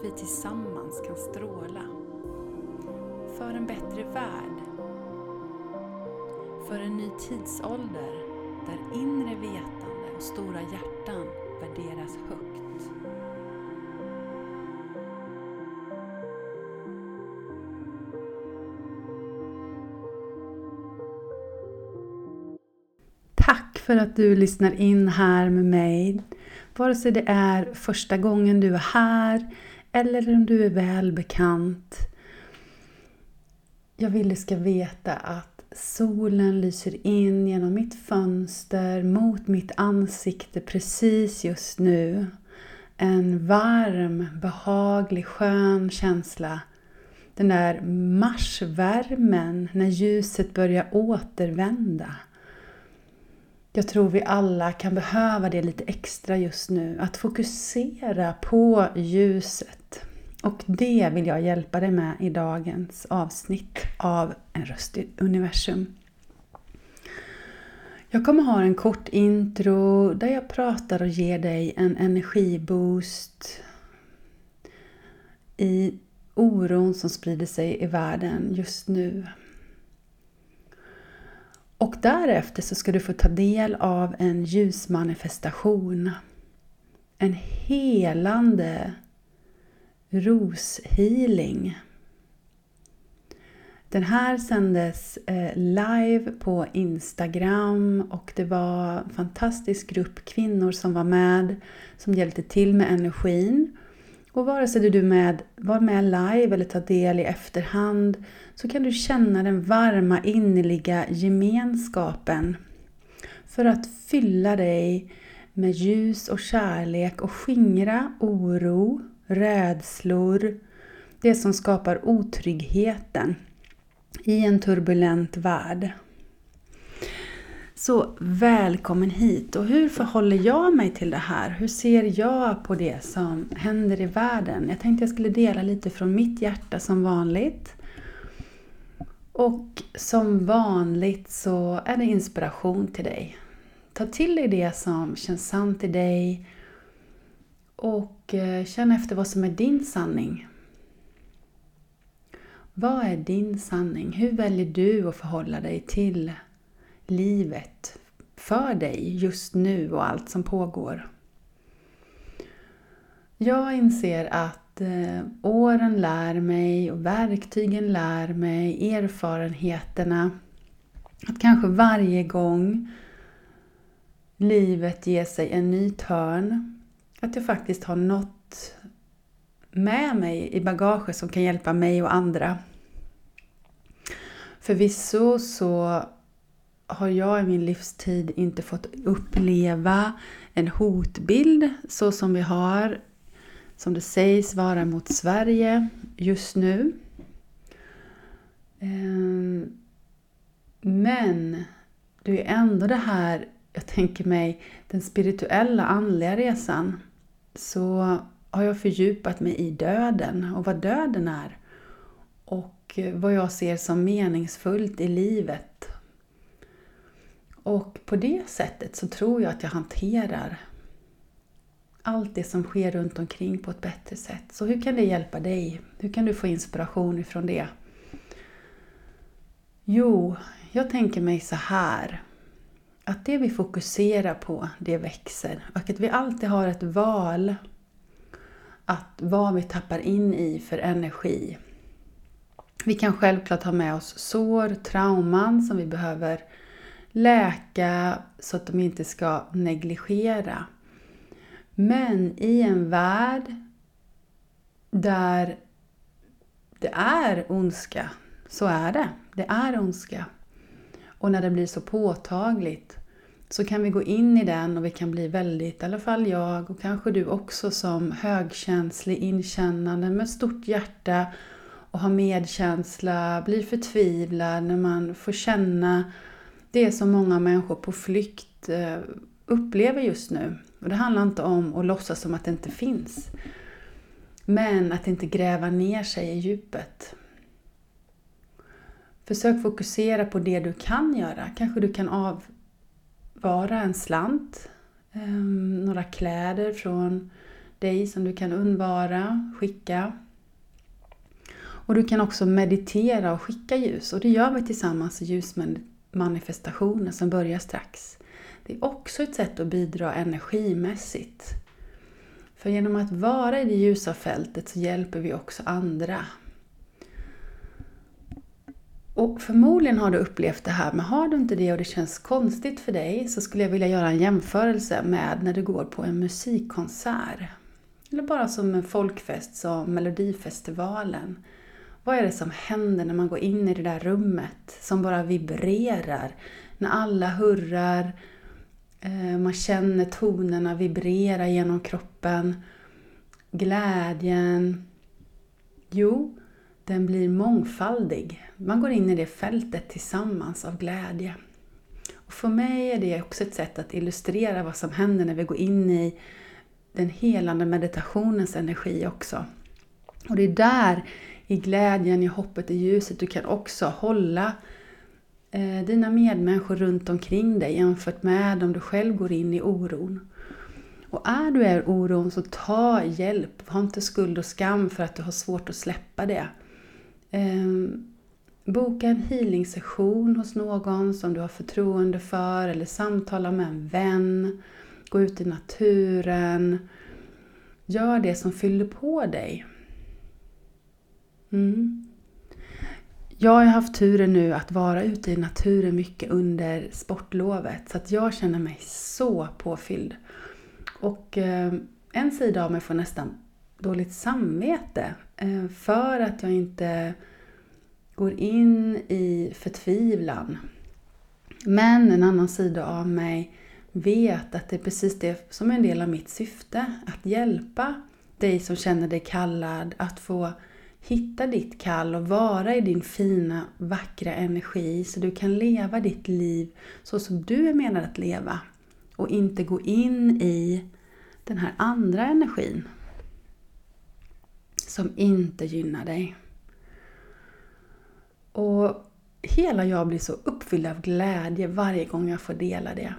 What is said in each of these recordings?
att vi tillsammans kan stråla. För en bättre värld. För en ny tidsålder där inre vetande och stora hjärtan värderas högt. Tack för att du lyssnar in här med mig. Vare sig det är första gången du är här eller om du är väl bekant. Jag vill du ska veta att solen lyser in genom mitt fönster mot mitt ansikte precis just nu. En varm, behaglig, skön känsla. Den där marsvärmen när ljuset börjar återvända. Jag tror vi alla kan behöva det lite extra just nu. Att fokusera på ljuset. Och det vill jag hjälpa dig med i dagens avsnitt av En röst i universum. Jag kommer ha en kort intro där jag pratar och ger dig en energiboost i oron som sprider sig i världen just nu. Och därefter så ska du få ta del av en ljusmanifestation. En helande roshealing. Den här sändes eh, live på Instagram och det var en fantastisk grupp kvinnor som var med som hjälpte till med energin. Och vare sig du med, var med live eller tar del i efterhand så kan du känna den varma innerliga gemenskapen för att fylla dig med ljus och kärlek och skingra oro, rädslor, det som skapar otryggheten i en turbulent värld. Så välkommen hit! Och hur förhåller jag mig till det här? Hur ser jag på det som händer i världen? Jag tänkte jag skulle dela lite från mitt hjärta som vanligt. Och som vanligt så är det inspiration till dig. Ta till dig det som känns sant i dig och eh, känn efter vad som är din sanning. Vad är din sanning? Hur väljer du att förhålla dig till livet för dig just nu och allt som pågår. Jag inser att eh, åren lär mig och verktygen lär mig, erfarenheterna. Att kanske varje gång livet ger sig en ny törn, att jag faktiskt har något med mig i bagaget som kan hjälpa mig och andra. Förvisso så har jag i min livstid inte fått uppleva en hotbild så som vi har, som det sägs vara mot Sverige just nu. Ehm, men det är ändå det här, jag tänker mig, den spirituella andliga resan. Så har jag fördjupat mig i döden och vad döden är. Och vad jag ser som meningsfullt i livet och på det sättet så tror jag att jag hanterar allt det som sker runt omkring på ett bättre sätt. Så hur kan det hjälpa dig? Hur kan du få inspiration ifrån det? Jo, jag tänker mig så här. Att det vi fokuserar på, det växer. Och att vi alltid har ett val att vad vi tappar in i för energi. Vi kan självklart ha med oss sår, trauman som vi behöver läka så att de inte ska negligera. Men i en värld där det är ondska, så är det. Det är ondska. Och när det blir så påtagligt så kan vi gå in i den och vi kan bli väldigt, i alla fall jag och kanske du också som högkänslig, inkännande med stort hjärta och har medkänsla, blir förtvivlad, när man får känna det som många människor på flykt eh, upplever just nu. Och det handlar inte om att låtsas som att det inte finns. Men att inte gräva ner sig i djupet. Försök fokusera på det du kan göra. Kanske du kan avvara en slant, ehm, några kläder från dig som du kan undvara, skicka. Och du kan också meditera och skicka ljus och det gör vi tillsammans i ljusmanifestationen som börjar strax. Det är också ett sätt att bidra energimässigt. För genom att vara i det ljusa fältet så hjälper vi också andra. Och förmodligen har du upplevt det här, men har du inte det och det känns konstigt för dig så skulle jag vilja göra en jämförelse med när du går på en musikkonsert. Eller bara som en folkfest som Melodifestivalen. Vad är det som händer när man går in i det där rummet som bara vibrerar? När alla hurrar, Eh, man känner tonerna vibrera genom kroppen. Glädjen. Jo, den blir mångfaldig. Man går in i det fältet tillsammans av glädje. Och för mig är det också ett sätt att illustrera vad som händer när vi går in i den helande meditationens energi också. Och det är där, i glädjen, i hoppet, i ljuset, du kan också hålla eh, Eh, dina medmänniskor runt omkring dig jämfört med om du själv går in i oron. Och är du i oron så ta hjälp. Ha inte skuld och skam för att du har svårt att släppa det. Ehm, boka en healing-session hos någon som du har förtroende för eller samtala med en vän. Gå ut i naturen. Gör det som fyller på dig. Mm. Jag har haft turen nu att vara ute i naturen mycket under sportlovet så att jag känner mig så påfylld. Och eh, en sida av mig får nästan dåligt samvete eh, för att jag inte går in i förtvivlan. Men en annan sida av mig vet att det är precis det som är en del av mitt syfte. Att hjälpa dig som känner dig kallad att få hitta ditt kall och vara i din fina, vackra energi så du kan leva ditt liv så som du är menad att leva. Och inte gå in i den här andra energin som inte gynnar dig. Och hela jag blir så uppfylld av glädje varje gång jag får dela det.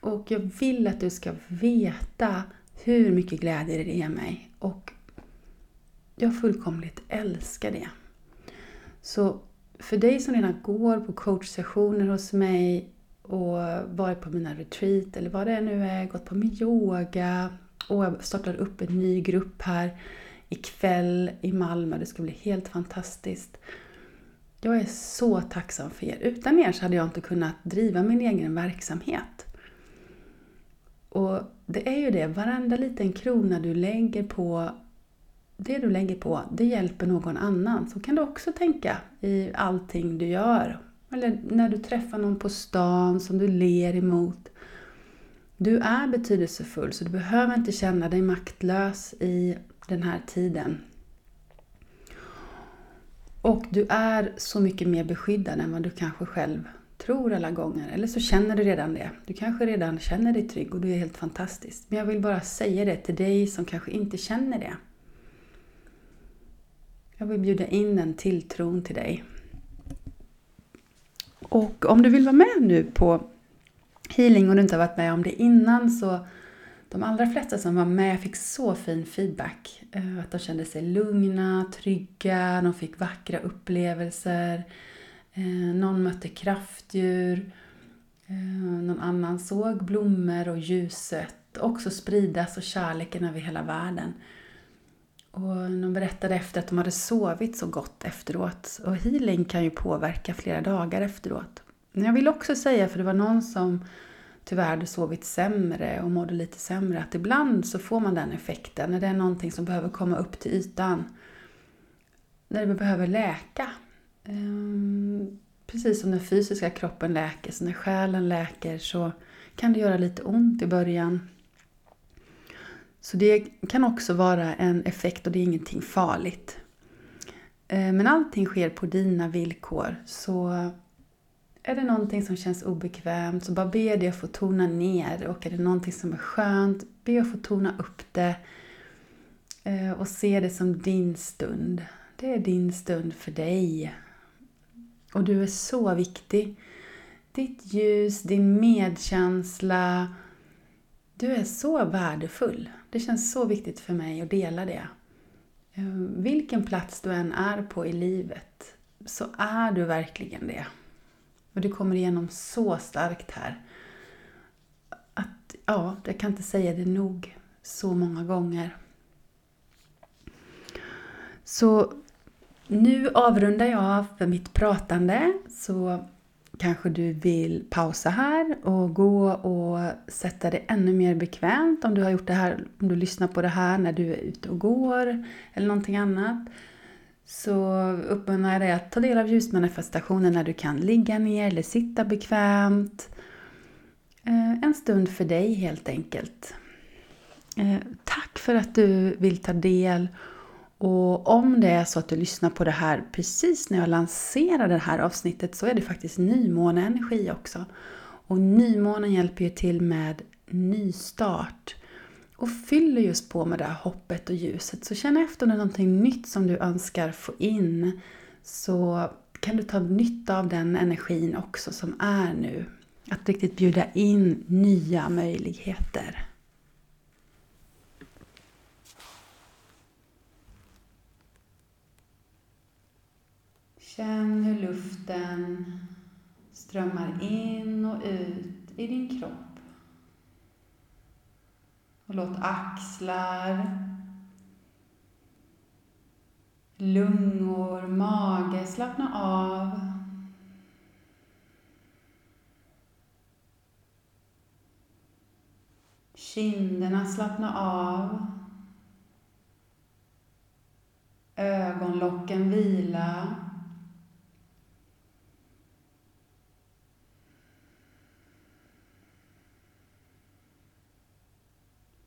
Och jag vill att du ska veta hur mycket glädje det ger mig. Och jag fullkomligt älskar det. Så för dig som redan går på coachsessioner hos mig och varit på mina retreat eller vad det nu är, gått på min yoga och jag startar upp en ny grupp här ikväll i Malmö. Det ska bli helt fantastiskt. Jag är så tacksam för er. Utan er så hade jag inte kunnat driva min egen verksamhet. Och det är ju det, varenda liten krona du lägger på det du lägger på, det hjälper någon annan. Så kan du också tänka i allting du gör. Eller när du träffar någon på stan som du ler emot. Du är betydelsefull så du behöver inte känna dig maktlös i den här tiden. Och du är så mycket mer beskyddad än vad du kanske själv tror alla gånger. Eller så känner du redan det. Du kanske redan känner dig trygg och du är helt fantastisk. Men jag vill bara säga det till dig som kanske inte känner det. Jag vill bjuda in den tilltron till dig. Och om du vill vara med nu på healing och du inte har varit med om det innan så de allra flesta som var med fick så fin feedback. Eh, att de kände sig lugna, trygga, de fick vackra upplevelser. Eh, någon mötte kraftdjur. Eh, någon annan såg blommor och ljuset också spridas och kärleken över hela världen. Och de berättade efter att de hade sovit så gott efteråt. Och healing kan ju påverka flera dagar efteråt. Men jag vill också säga, för det var någon som tyvärr hade sovit sämre och mådde lite sämre, att ibland så får man den effekten när det är någonting som behöver komma upp till ytan. När det behöver läka. Ehm, precis som den fysiska kroppen läker, så när själen läker så kan det göra lite ont i början. Så det kan också vara en effekt och det är ingenting farligt. Eh, men allting sker på dina villkor. Så är det någonting som känns obekvämt så bara be det att få tona ner. Och är det någonting som är skönt, be att få tona upp det. Eh, och se det som din stund. Det är din stund för dig. Och du är så viktig. Ditt ljus, din medkänsla. Du är så värdefull. Det känns så viktigt för mig att dela det. Eh, vilken plats du än är på i livet så är du verkligen det. Och det kommer igenom så starkt här. Att, ja, jag kan inte säga det nog så många gånger. Så nu avrundar jag för mitt pratande. Så kanske du vill pausa här och gå och sätta dig ännu mer bekvämt om du har gjort det här, om du lyssnar på det här när du är ute och går eller någonting annat. Så uppmanar jag dig att ta del av ljusmanifestationen när du kan ligga ner eller sitta bekvämt. Eh, en stund för dig helt enkelt. Eh, tack för att du vill ta del och om det är så att du lyssnar på det här precis när jag lanserar det här avsnittet så är det faktiskt nymåneenergi också. Och nymånen hjälper ju till med nystart och fyller just på med det här hoppet och ljuset. Så känn efter om det är någonting nytt som du önskar få in så kan du ta nytta av den energin också som är nu. Att riktigt bjuda in nya möjligheter. Känn hur luften strömmar in och ut i din kropp. Och låt axlar, lungor, mage slappna av. Kinderna slappna av. Ögonlocken vila.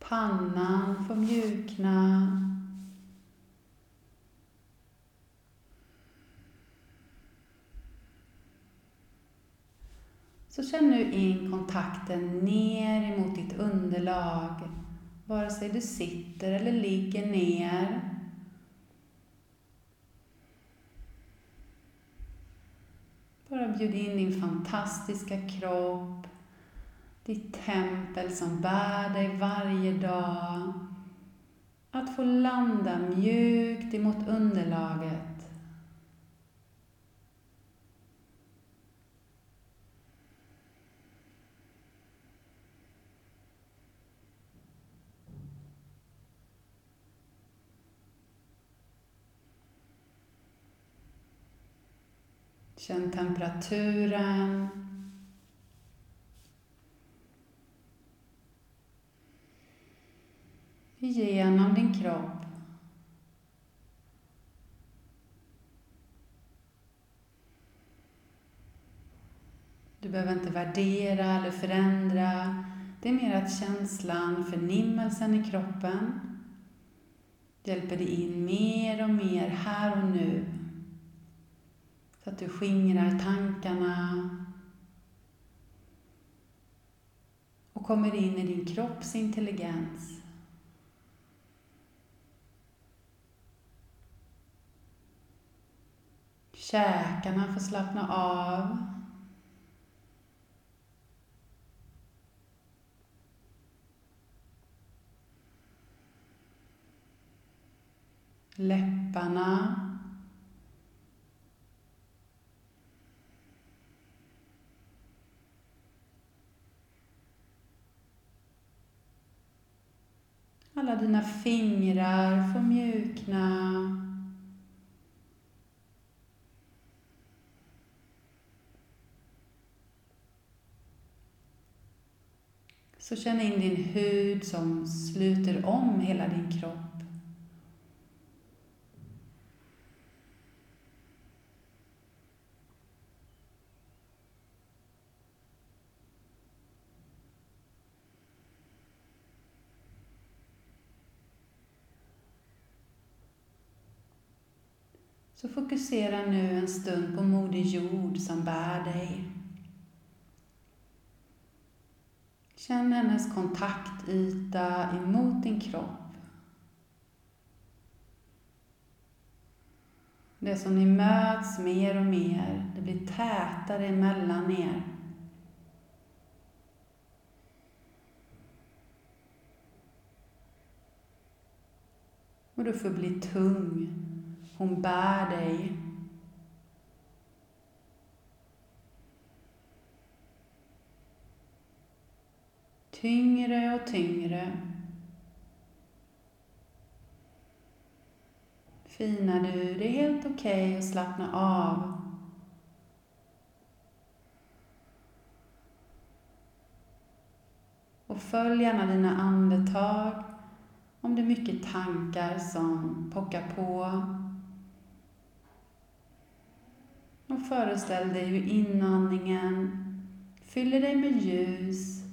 Pannan får mjukna. Så känn nu in kontakten ner emot ditt underlag, vare sig du sitter eller ligger ner. Bara bjud in din fantastiska kropp ditt tempel som bär dig varje dag. Att få landa mjukt emot underlaget. Känn temperaturen genom din kropp. Du behöver inte värdera eller förändra. Det är mer att känslan, förnimmelsen i kroppen hjälper dig in mer och mer här och nu. Så att du skingrar tankarna och kommer in i din kropps Käkarna får slappna av. Läpparna. Alla dina fingrar får mjukna. Så känn in din hud som sluter om hela din kropp. Så fokusera nu en stund på Moder Jord som bär dig. Känn hennes kontaktyta emot din kropp. Det som ni möts mer och mer, det blir tätare emellan er. Och du får bli tung. Hon bär dig. Tyngre och tyngre. Fina du, det är helt okej okay att slappna av. Och följ gärna dina andetag om det är mycket tankar som pockar på. Och föreställ dig hur inandningen fyller dig med ljus.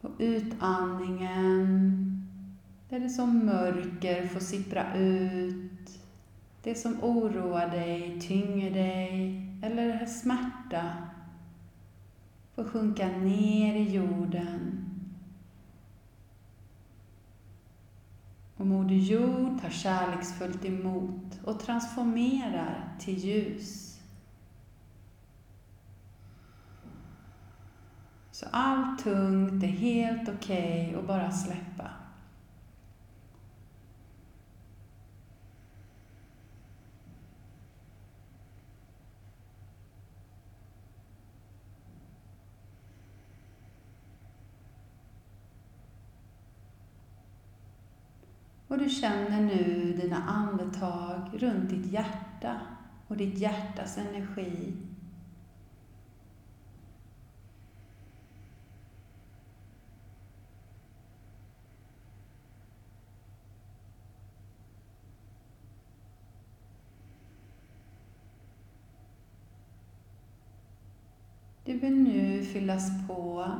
Och utandningen, där det som mörker får sippra ut. Det som oroar dig, tynger dig eller är smärta får sjunka ner i jorden. Och Moder Jord tar kärleksfullt emot och transformerar till ljus. Så allt tungt är helt okej okay att bara släppa. Och du känner nu dina andetag runt ditt hjärta och ditt hjärtas energi. Vill nu fyllas på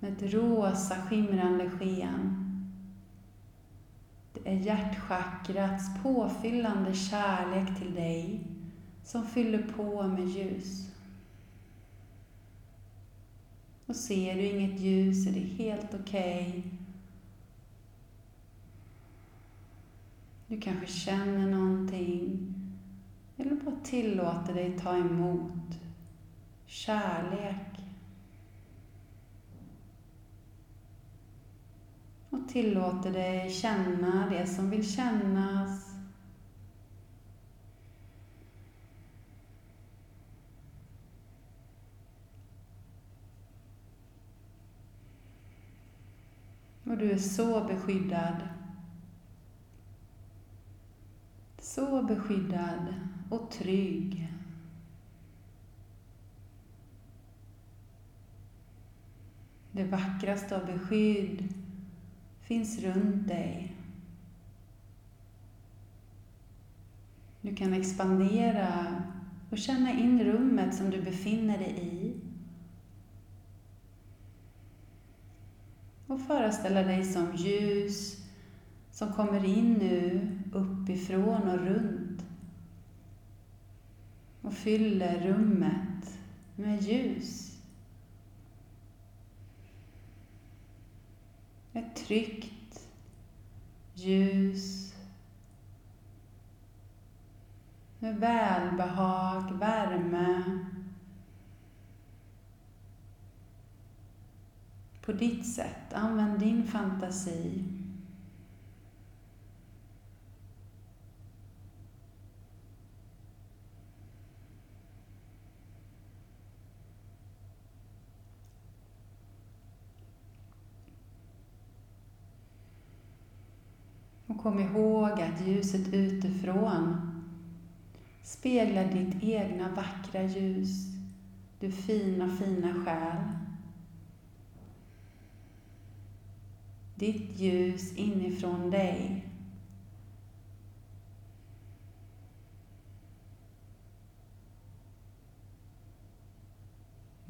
med ett rosa skimrande sken det är hjärtchakrats påfyllande kärlek till dig som fyller på med ljus. Och ser du inget ljus är det helt okej. Okay. Du kanske känner någonting eller bara tillåter dig ta emot kärlek och tillåter dig känna det som vill kännas. Och du är så beskyddad. Så beskyddad och trygg. Det vackraste av beskydd finns runt dig. Du kan expandera och känna in rummet som du befinner dig i. Och föreställa dig som ljus som kommer in nu uppifrån och runt och fyller rummet med ljus. Ett tryggt ljus med välbehag, värme på ditt sätt. Använd din fantasi. Och kom ihåg att ljuset utifrån speglar ditt egna vackra ljus, du fina, fina själ. Ditt ljus inifrån dig.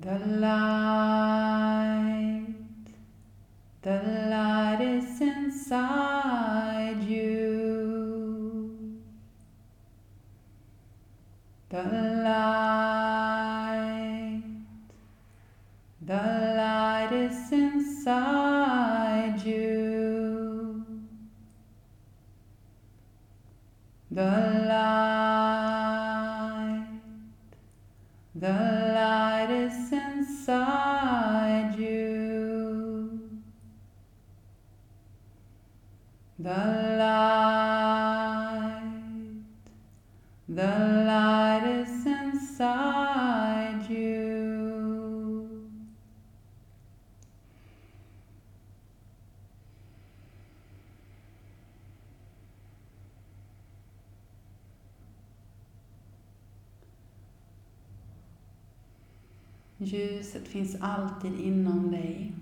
The light, the light is inside the light. The light is inside you. The light. The light is inside you. The Ljuset finns alltid inom dig.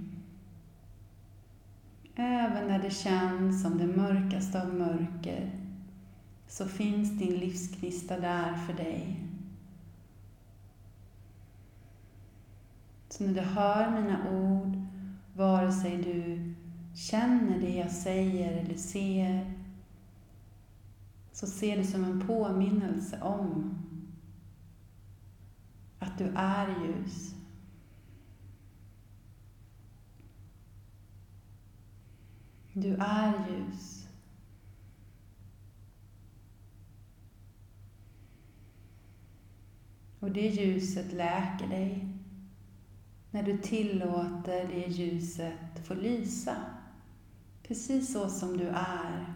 Även när det känns som det mörkaste av mörker så finns din livsgnista där för dig. Så när du hör mina ord, vare sig du känner det jag säger eller ser, så ser det som en påminnelse om att du är ljus. Du är ljus. Och det ljuset läker dig när du tillåter det ljuset få lysa precis så som du är.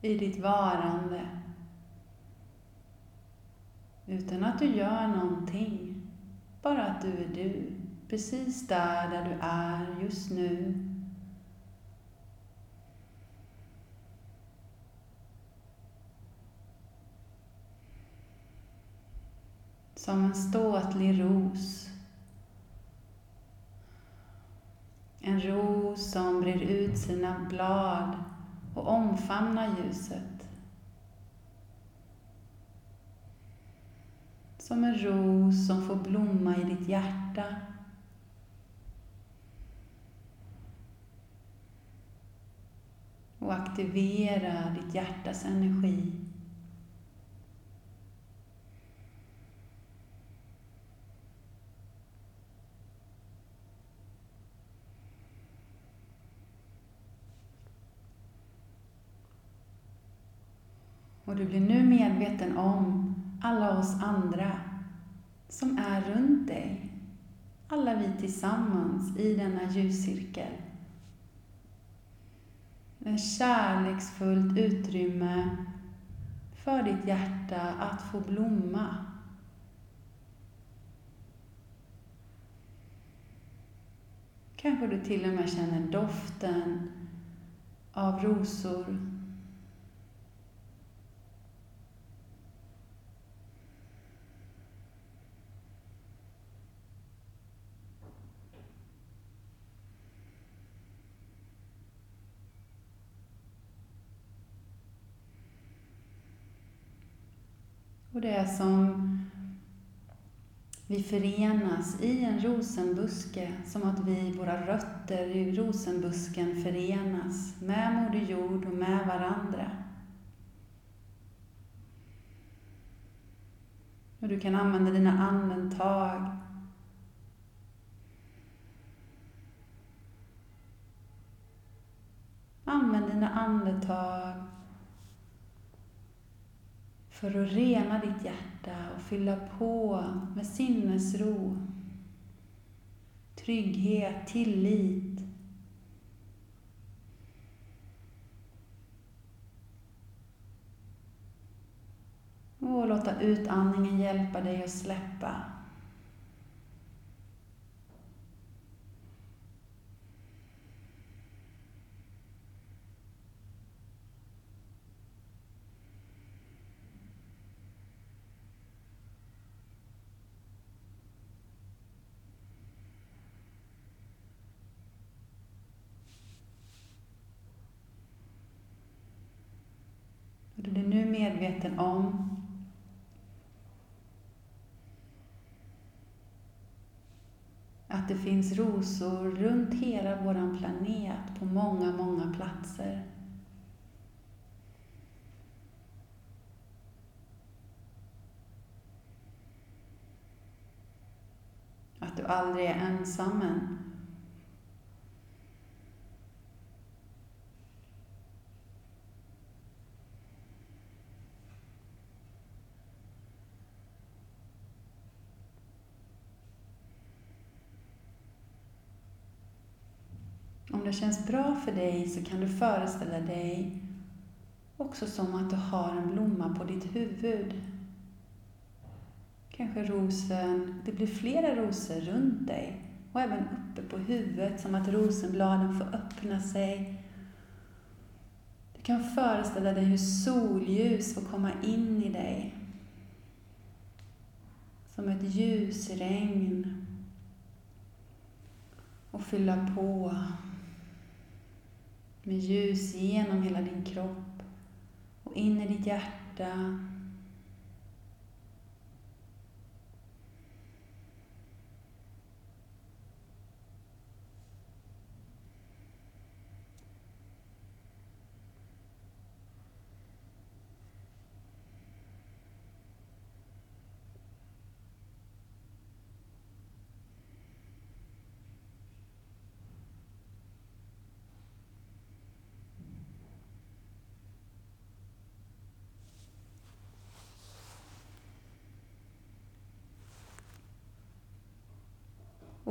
I ditt varande. Utan att du gör någonting. Bara att du är du. Precis där, där du är just nu. Som en ståtlig ros. En ros som brer ut sina blad och omfamnar ljuset. Som en ros som får blomma i ditt hjärta. Och aktivera ditt hjärtas energi. Och du blir nu medveten om oss andra som är runt dig. Alla vi tillsammans i denna ljuscirkel. Ett kärleksfullt utrymme för ditt hjärta att få blomma. Kanske du till och med känner doften av rosor Och det är som vi förenas i en rosenbuske, som att vi, våra rötter i rosenbusken förenas med Moder Jord och med varandra. Och du kan använda dina andetag Använd dina andetag för att rena ditt hjärta och fylla på med sinnesro, trygghet, tillit. Och låta utandningen hjälpa dig att släppa. medveten om. Att det finns rosor runt hela vår planet på många, många platser. Att du aldrig är ensam än. Det känns bra för dig så kan du föreställa dig också som att du har en blomma på ditt huvud. Kanske rosen, det blir flera rosor runt dig och även uppe på huvudet som att rosenbladen får öppna sig. Du kan föreställa dig hur solljus får komma in i dig. Som ett ljusregn och fylla på med ljus genom hela din kropp och in i ditt hjärta.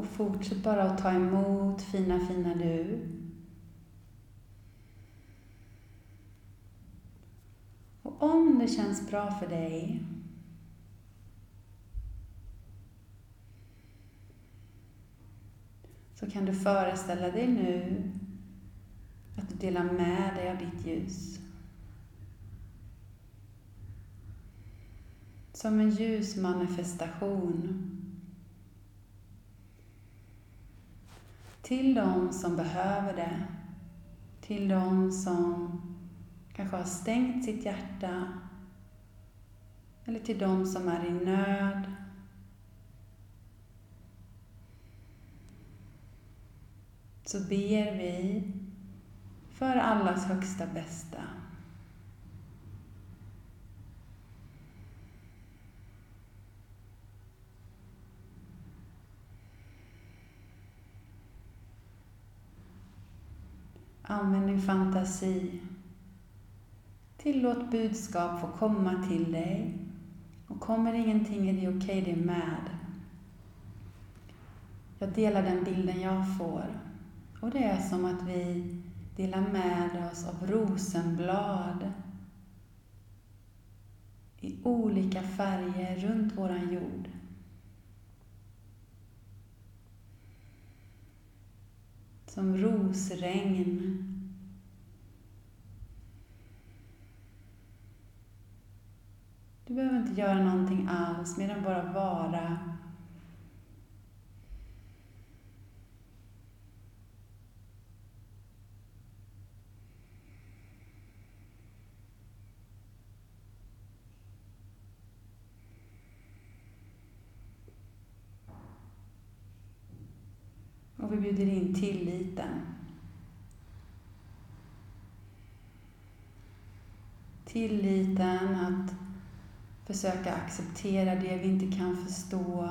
Och fortsätt bara att ta emot fina, fina du. Och om det känns bra för dig så kan du föreställa dig nu att du delar med dig av ditt ljus. Som en ljusmanifestation Till de som behöver det. Till de som kanske har stängt sitt hjärta. Eller till de som är i nöd. Så ber vi för allas högsta bästa. Använd din fantasi. Tillåt budskap få komma till dig. Och kommer ingenting är det okej, okay, det är med. Jag delar den bilden jag får. Och det är som att vi delar med oss av rosenblad i olika färger runt våran jord. Som rosregn. Du behöver inte göra någonting alls mer än bara vara. Bjuder in tilliten. Tilliten att försöka acceptera det vi inte kan förstå.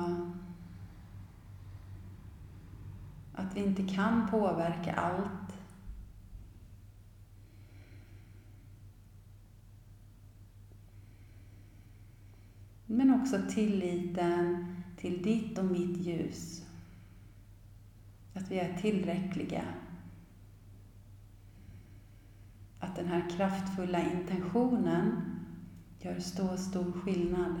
Att vi inte kan påverka allt. Men också tilliten till ditt och mitt ljus. Att vi är tillräckliga. Att den här kraftfulla intentionen gör så stor skillnad.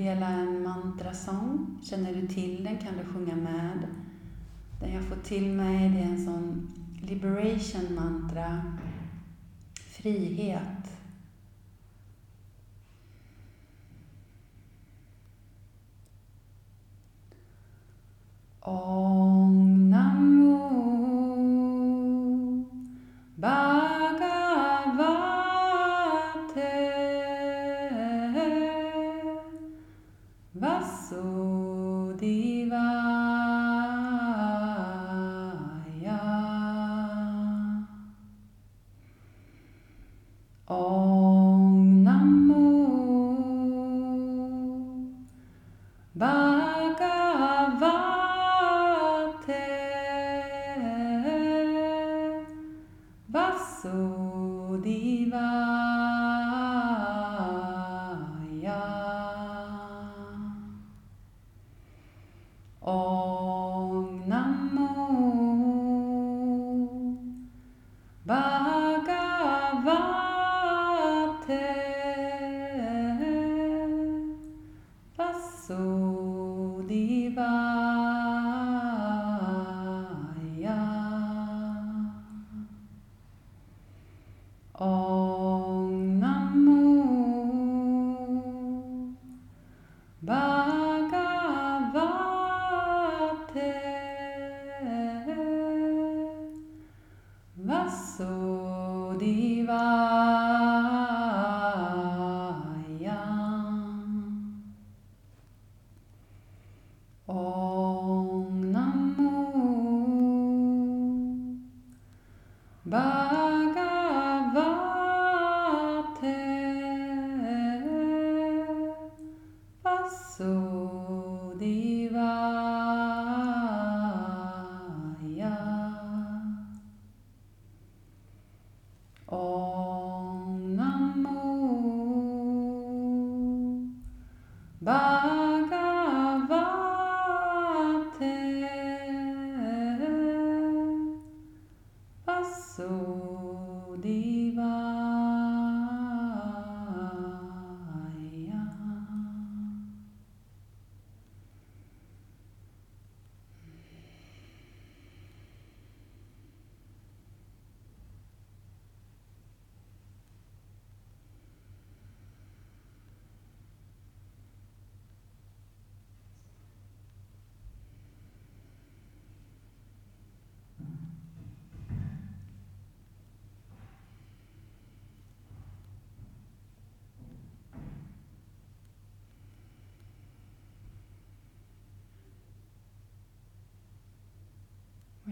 Spela dela en mantrasång. Känner du till den kan du sjunga med. Den jag får till mig det är en sån liberation mantra. Frihet. Om Namo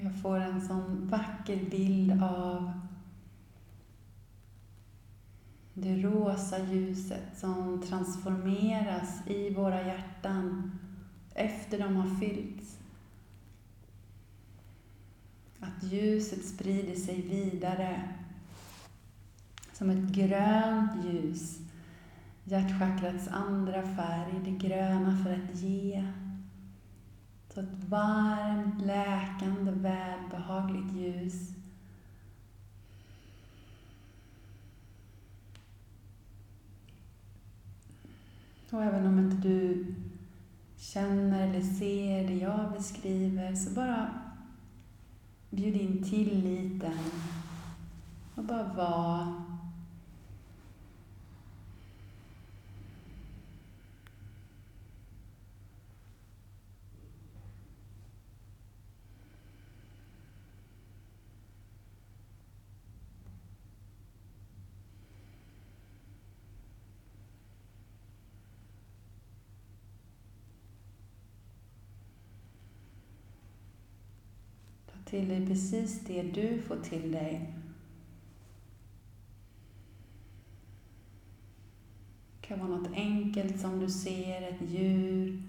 jag får en sån vacker bild av det rosa ljuset som transformeras i våra hjärtan efter de har fyllts. Att ljuset sprider sig vidare som ett grönt ljus. Hjärtchakrats andra färg, det gröna för att ge. Ett varmt, läkande, välbehagligt ljus. Och även om inte du känner eller ser det jag beskriver, så bara bjud in tilliten och bara var till dig precis det du får till dig. Det kan vara något enkelt som du ser, ett djur,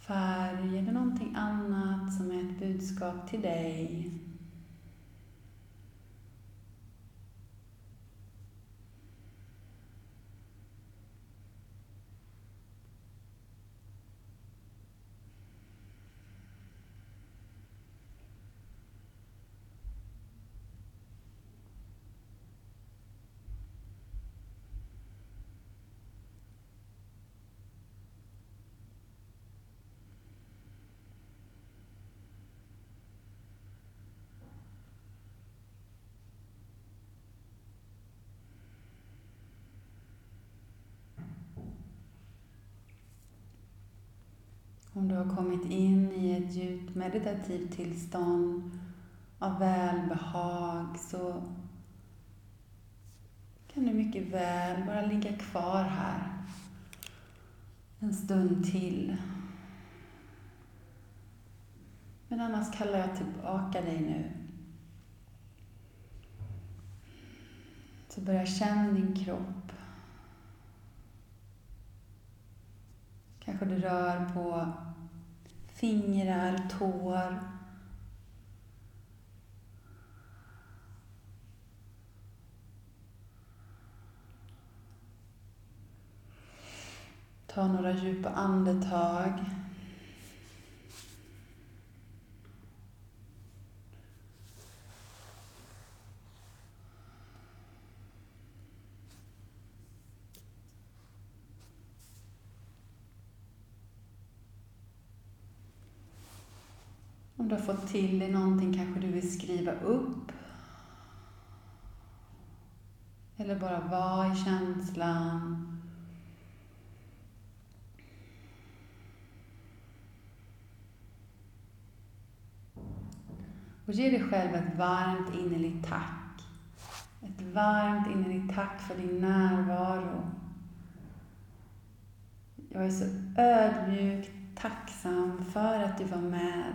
färg eller någonting annat som är ett budskap till dig. Om du har kommit in i ett djupt meditativt tillstånd av välbehag så kan du mycket väl bara ligga kvar här en stund till. Men annars kallar jag tillbaka dig nu. Så börja känna din kropp. Kanske du rör på fingrar, tår. Ta några djupa andetag. Få till dig någonting kanske du vill skriva upp. Eller bara vara i känslan. Och ge dig själv ett varmt innerligt tack. Ett varmt innerligt tack för din närvaro. Jag är så ödmjukt tacksam för att du var med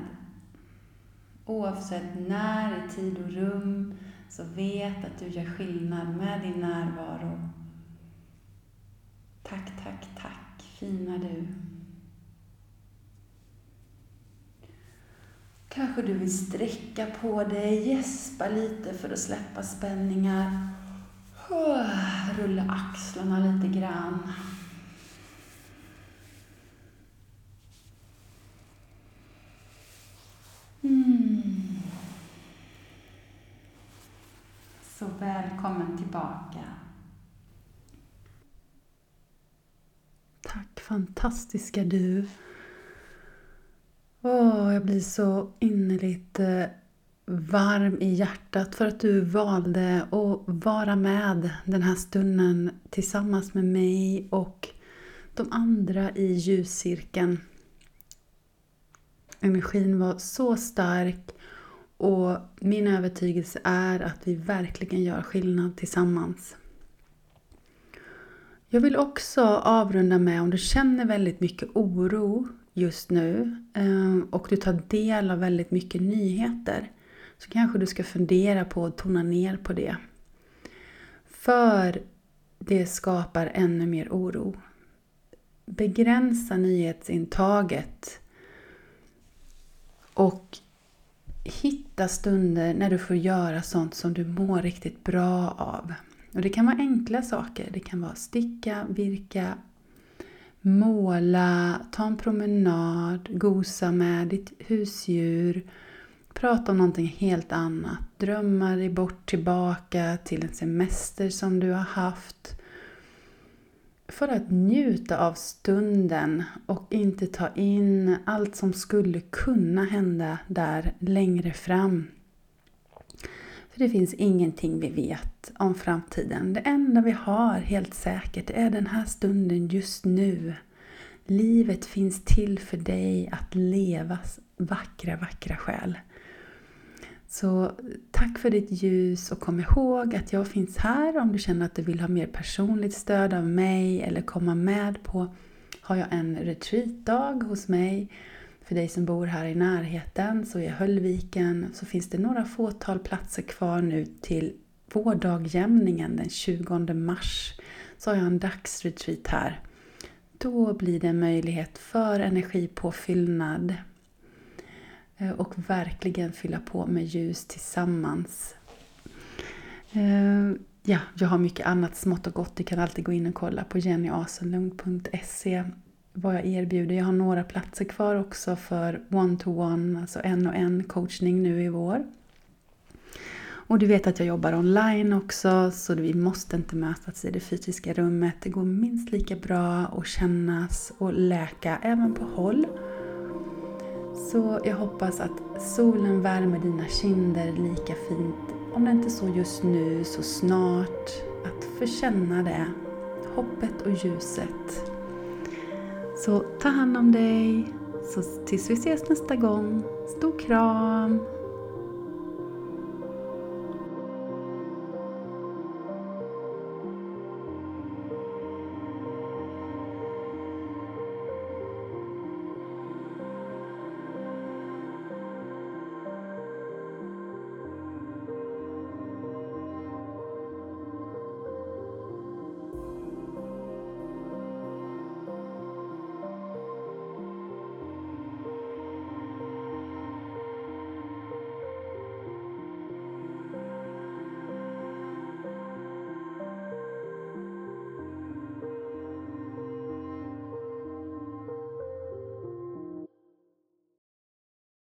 Oavsett när i tid och rum så vet att du gör skillnad med din närvaro. Tack, tack, tack, fina du. Kanske du vill sträcka på dig, gäspa lite för att släppa spänningar. Rulla axlarna lite grann. Mm. Så välkommen tillbaka. Tack fantastiska du. Åh, jag blir så innerligt eh, varm i hjärtat för att du valde att vara med den här stunden tillsammans med mig och de andra i ljuscirkeln. Energin var så stark och min övertygelse är att vi verkligen gör skillnad tillsammans. Jag vill också avrunda med om du känner väldigt mycket oro just nu eh, och du tar del av väldigt mycket nyheter så kanske du ska fundera på att tona ner på det. För det skapar ännu mer oro. Begränsa nyhetsintaget och hitta stunder när du får göra sånt som du mår riktigt bra av. Och Det kan vara enkla saker. Det kan vara sticka, virka, måla, ta en promenad, gosa med ditt husdjur, prata om någonting helt annat. Drömma dig bort tillbaka till en semester som du har haft. För att njuta av stunden och inte ta in allt som skulle kunna hända där längre fram. För det finns ingenting vi vet om framtiden. Det enda vi har helt säkert är den här stunden just nu. Livet finns till för dig att levas vackra, vackra själ. Så tack för ditt ljus och kom ihåg att jag finns här om du känner att du vill ha mer personligt stöd av mig eller komma med på har jag en retreatdag hos mig. För dig som bor här i närheten så är Höllviken så finns det några fåtal platser kvar nu till vårdagjämningen den 20 mars. Så har jag en dagsretreat här. Då blir det en möjlighet för energipåfyllnad Eh, och verkligen fylla på med ljus tillsammans. Eh, ja, jag har mycket annat smått och gott. Du kan alltid gå in och kolla på jennyasenlund.se vad jag erbjuder. Jag har några platser kvar också för one-to-one, -one, alltså en och en coachning nu i vår. Och du vet att jag jobbar online också så vi måste inte mötas i det fysiska rummet. Det går minst lika bra att kännas och läka även på håll. Så jag hoppas att solen värmer dina kinder lika fint. Om det inte så just nu, så snart. Att få känna det. Hoppet och ljuset. Så ta hand om dig. Så tills vi ses nästa gång. Stor kram!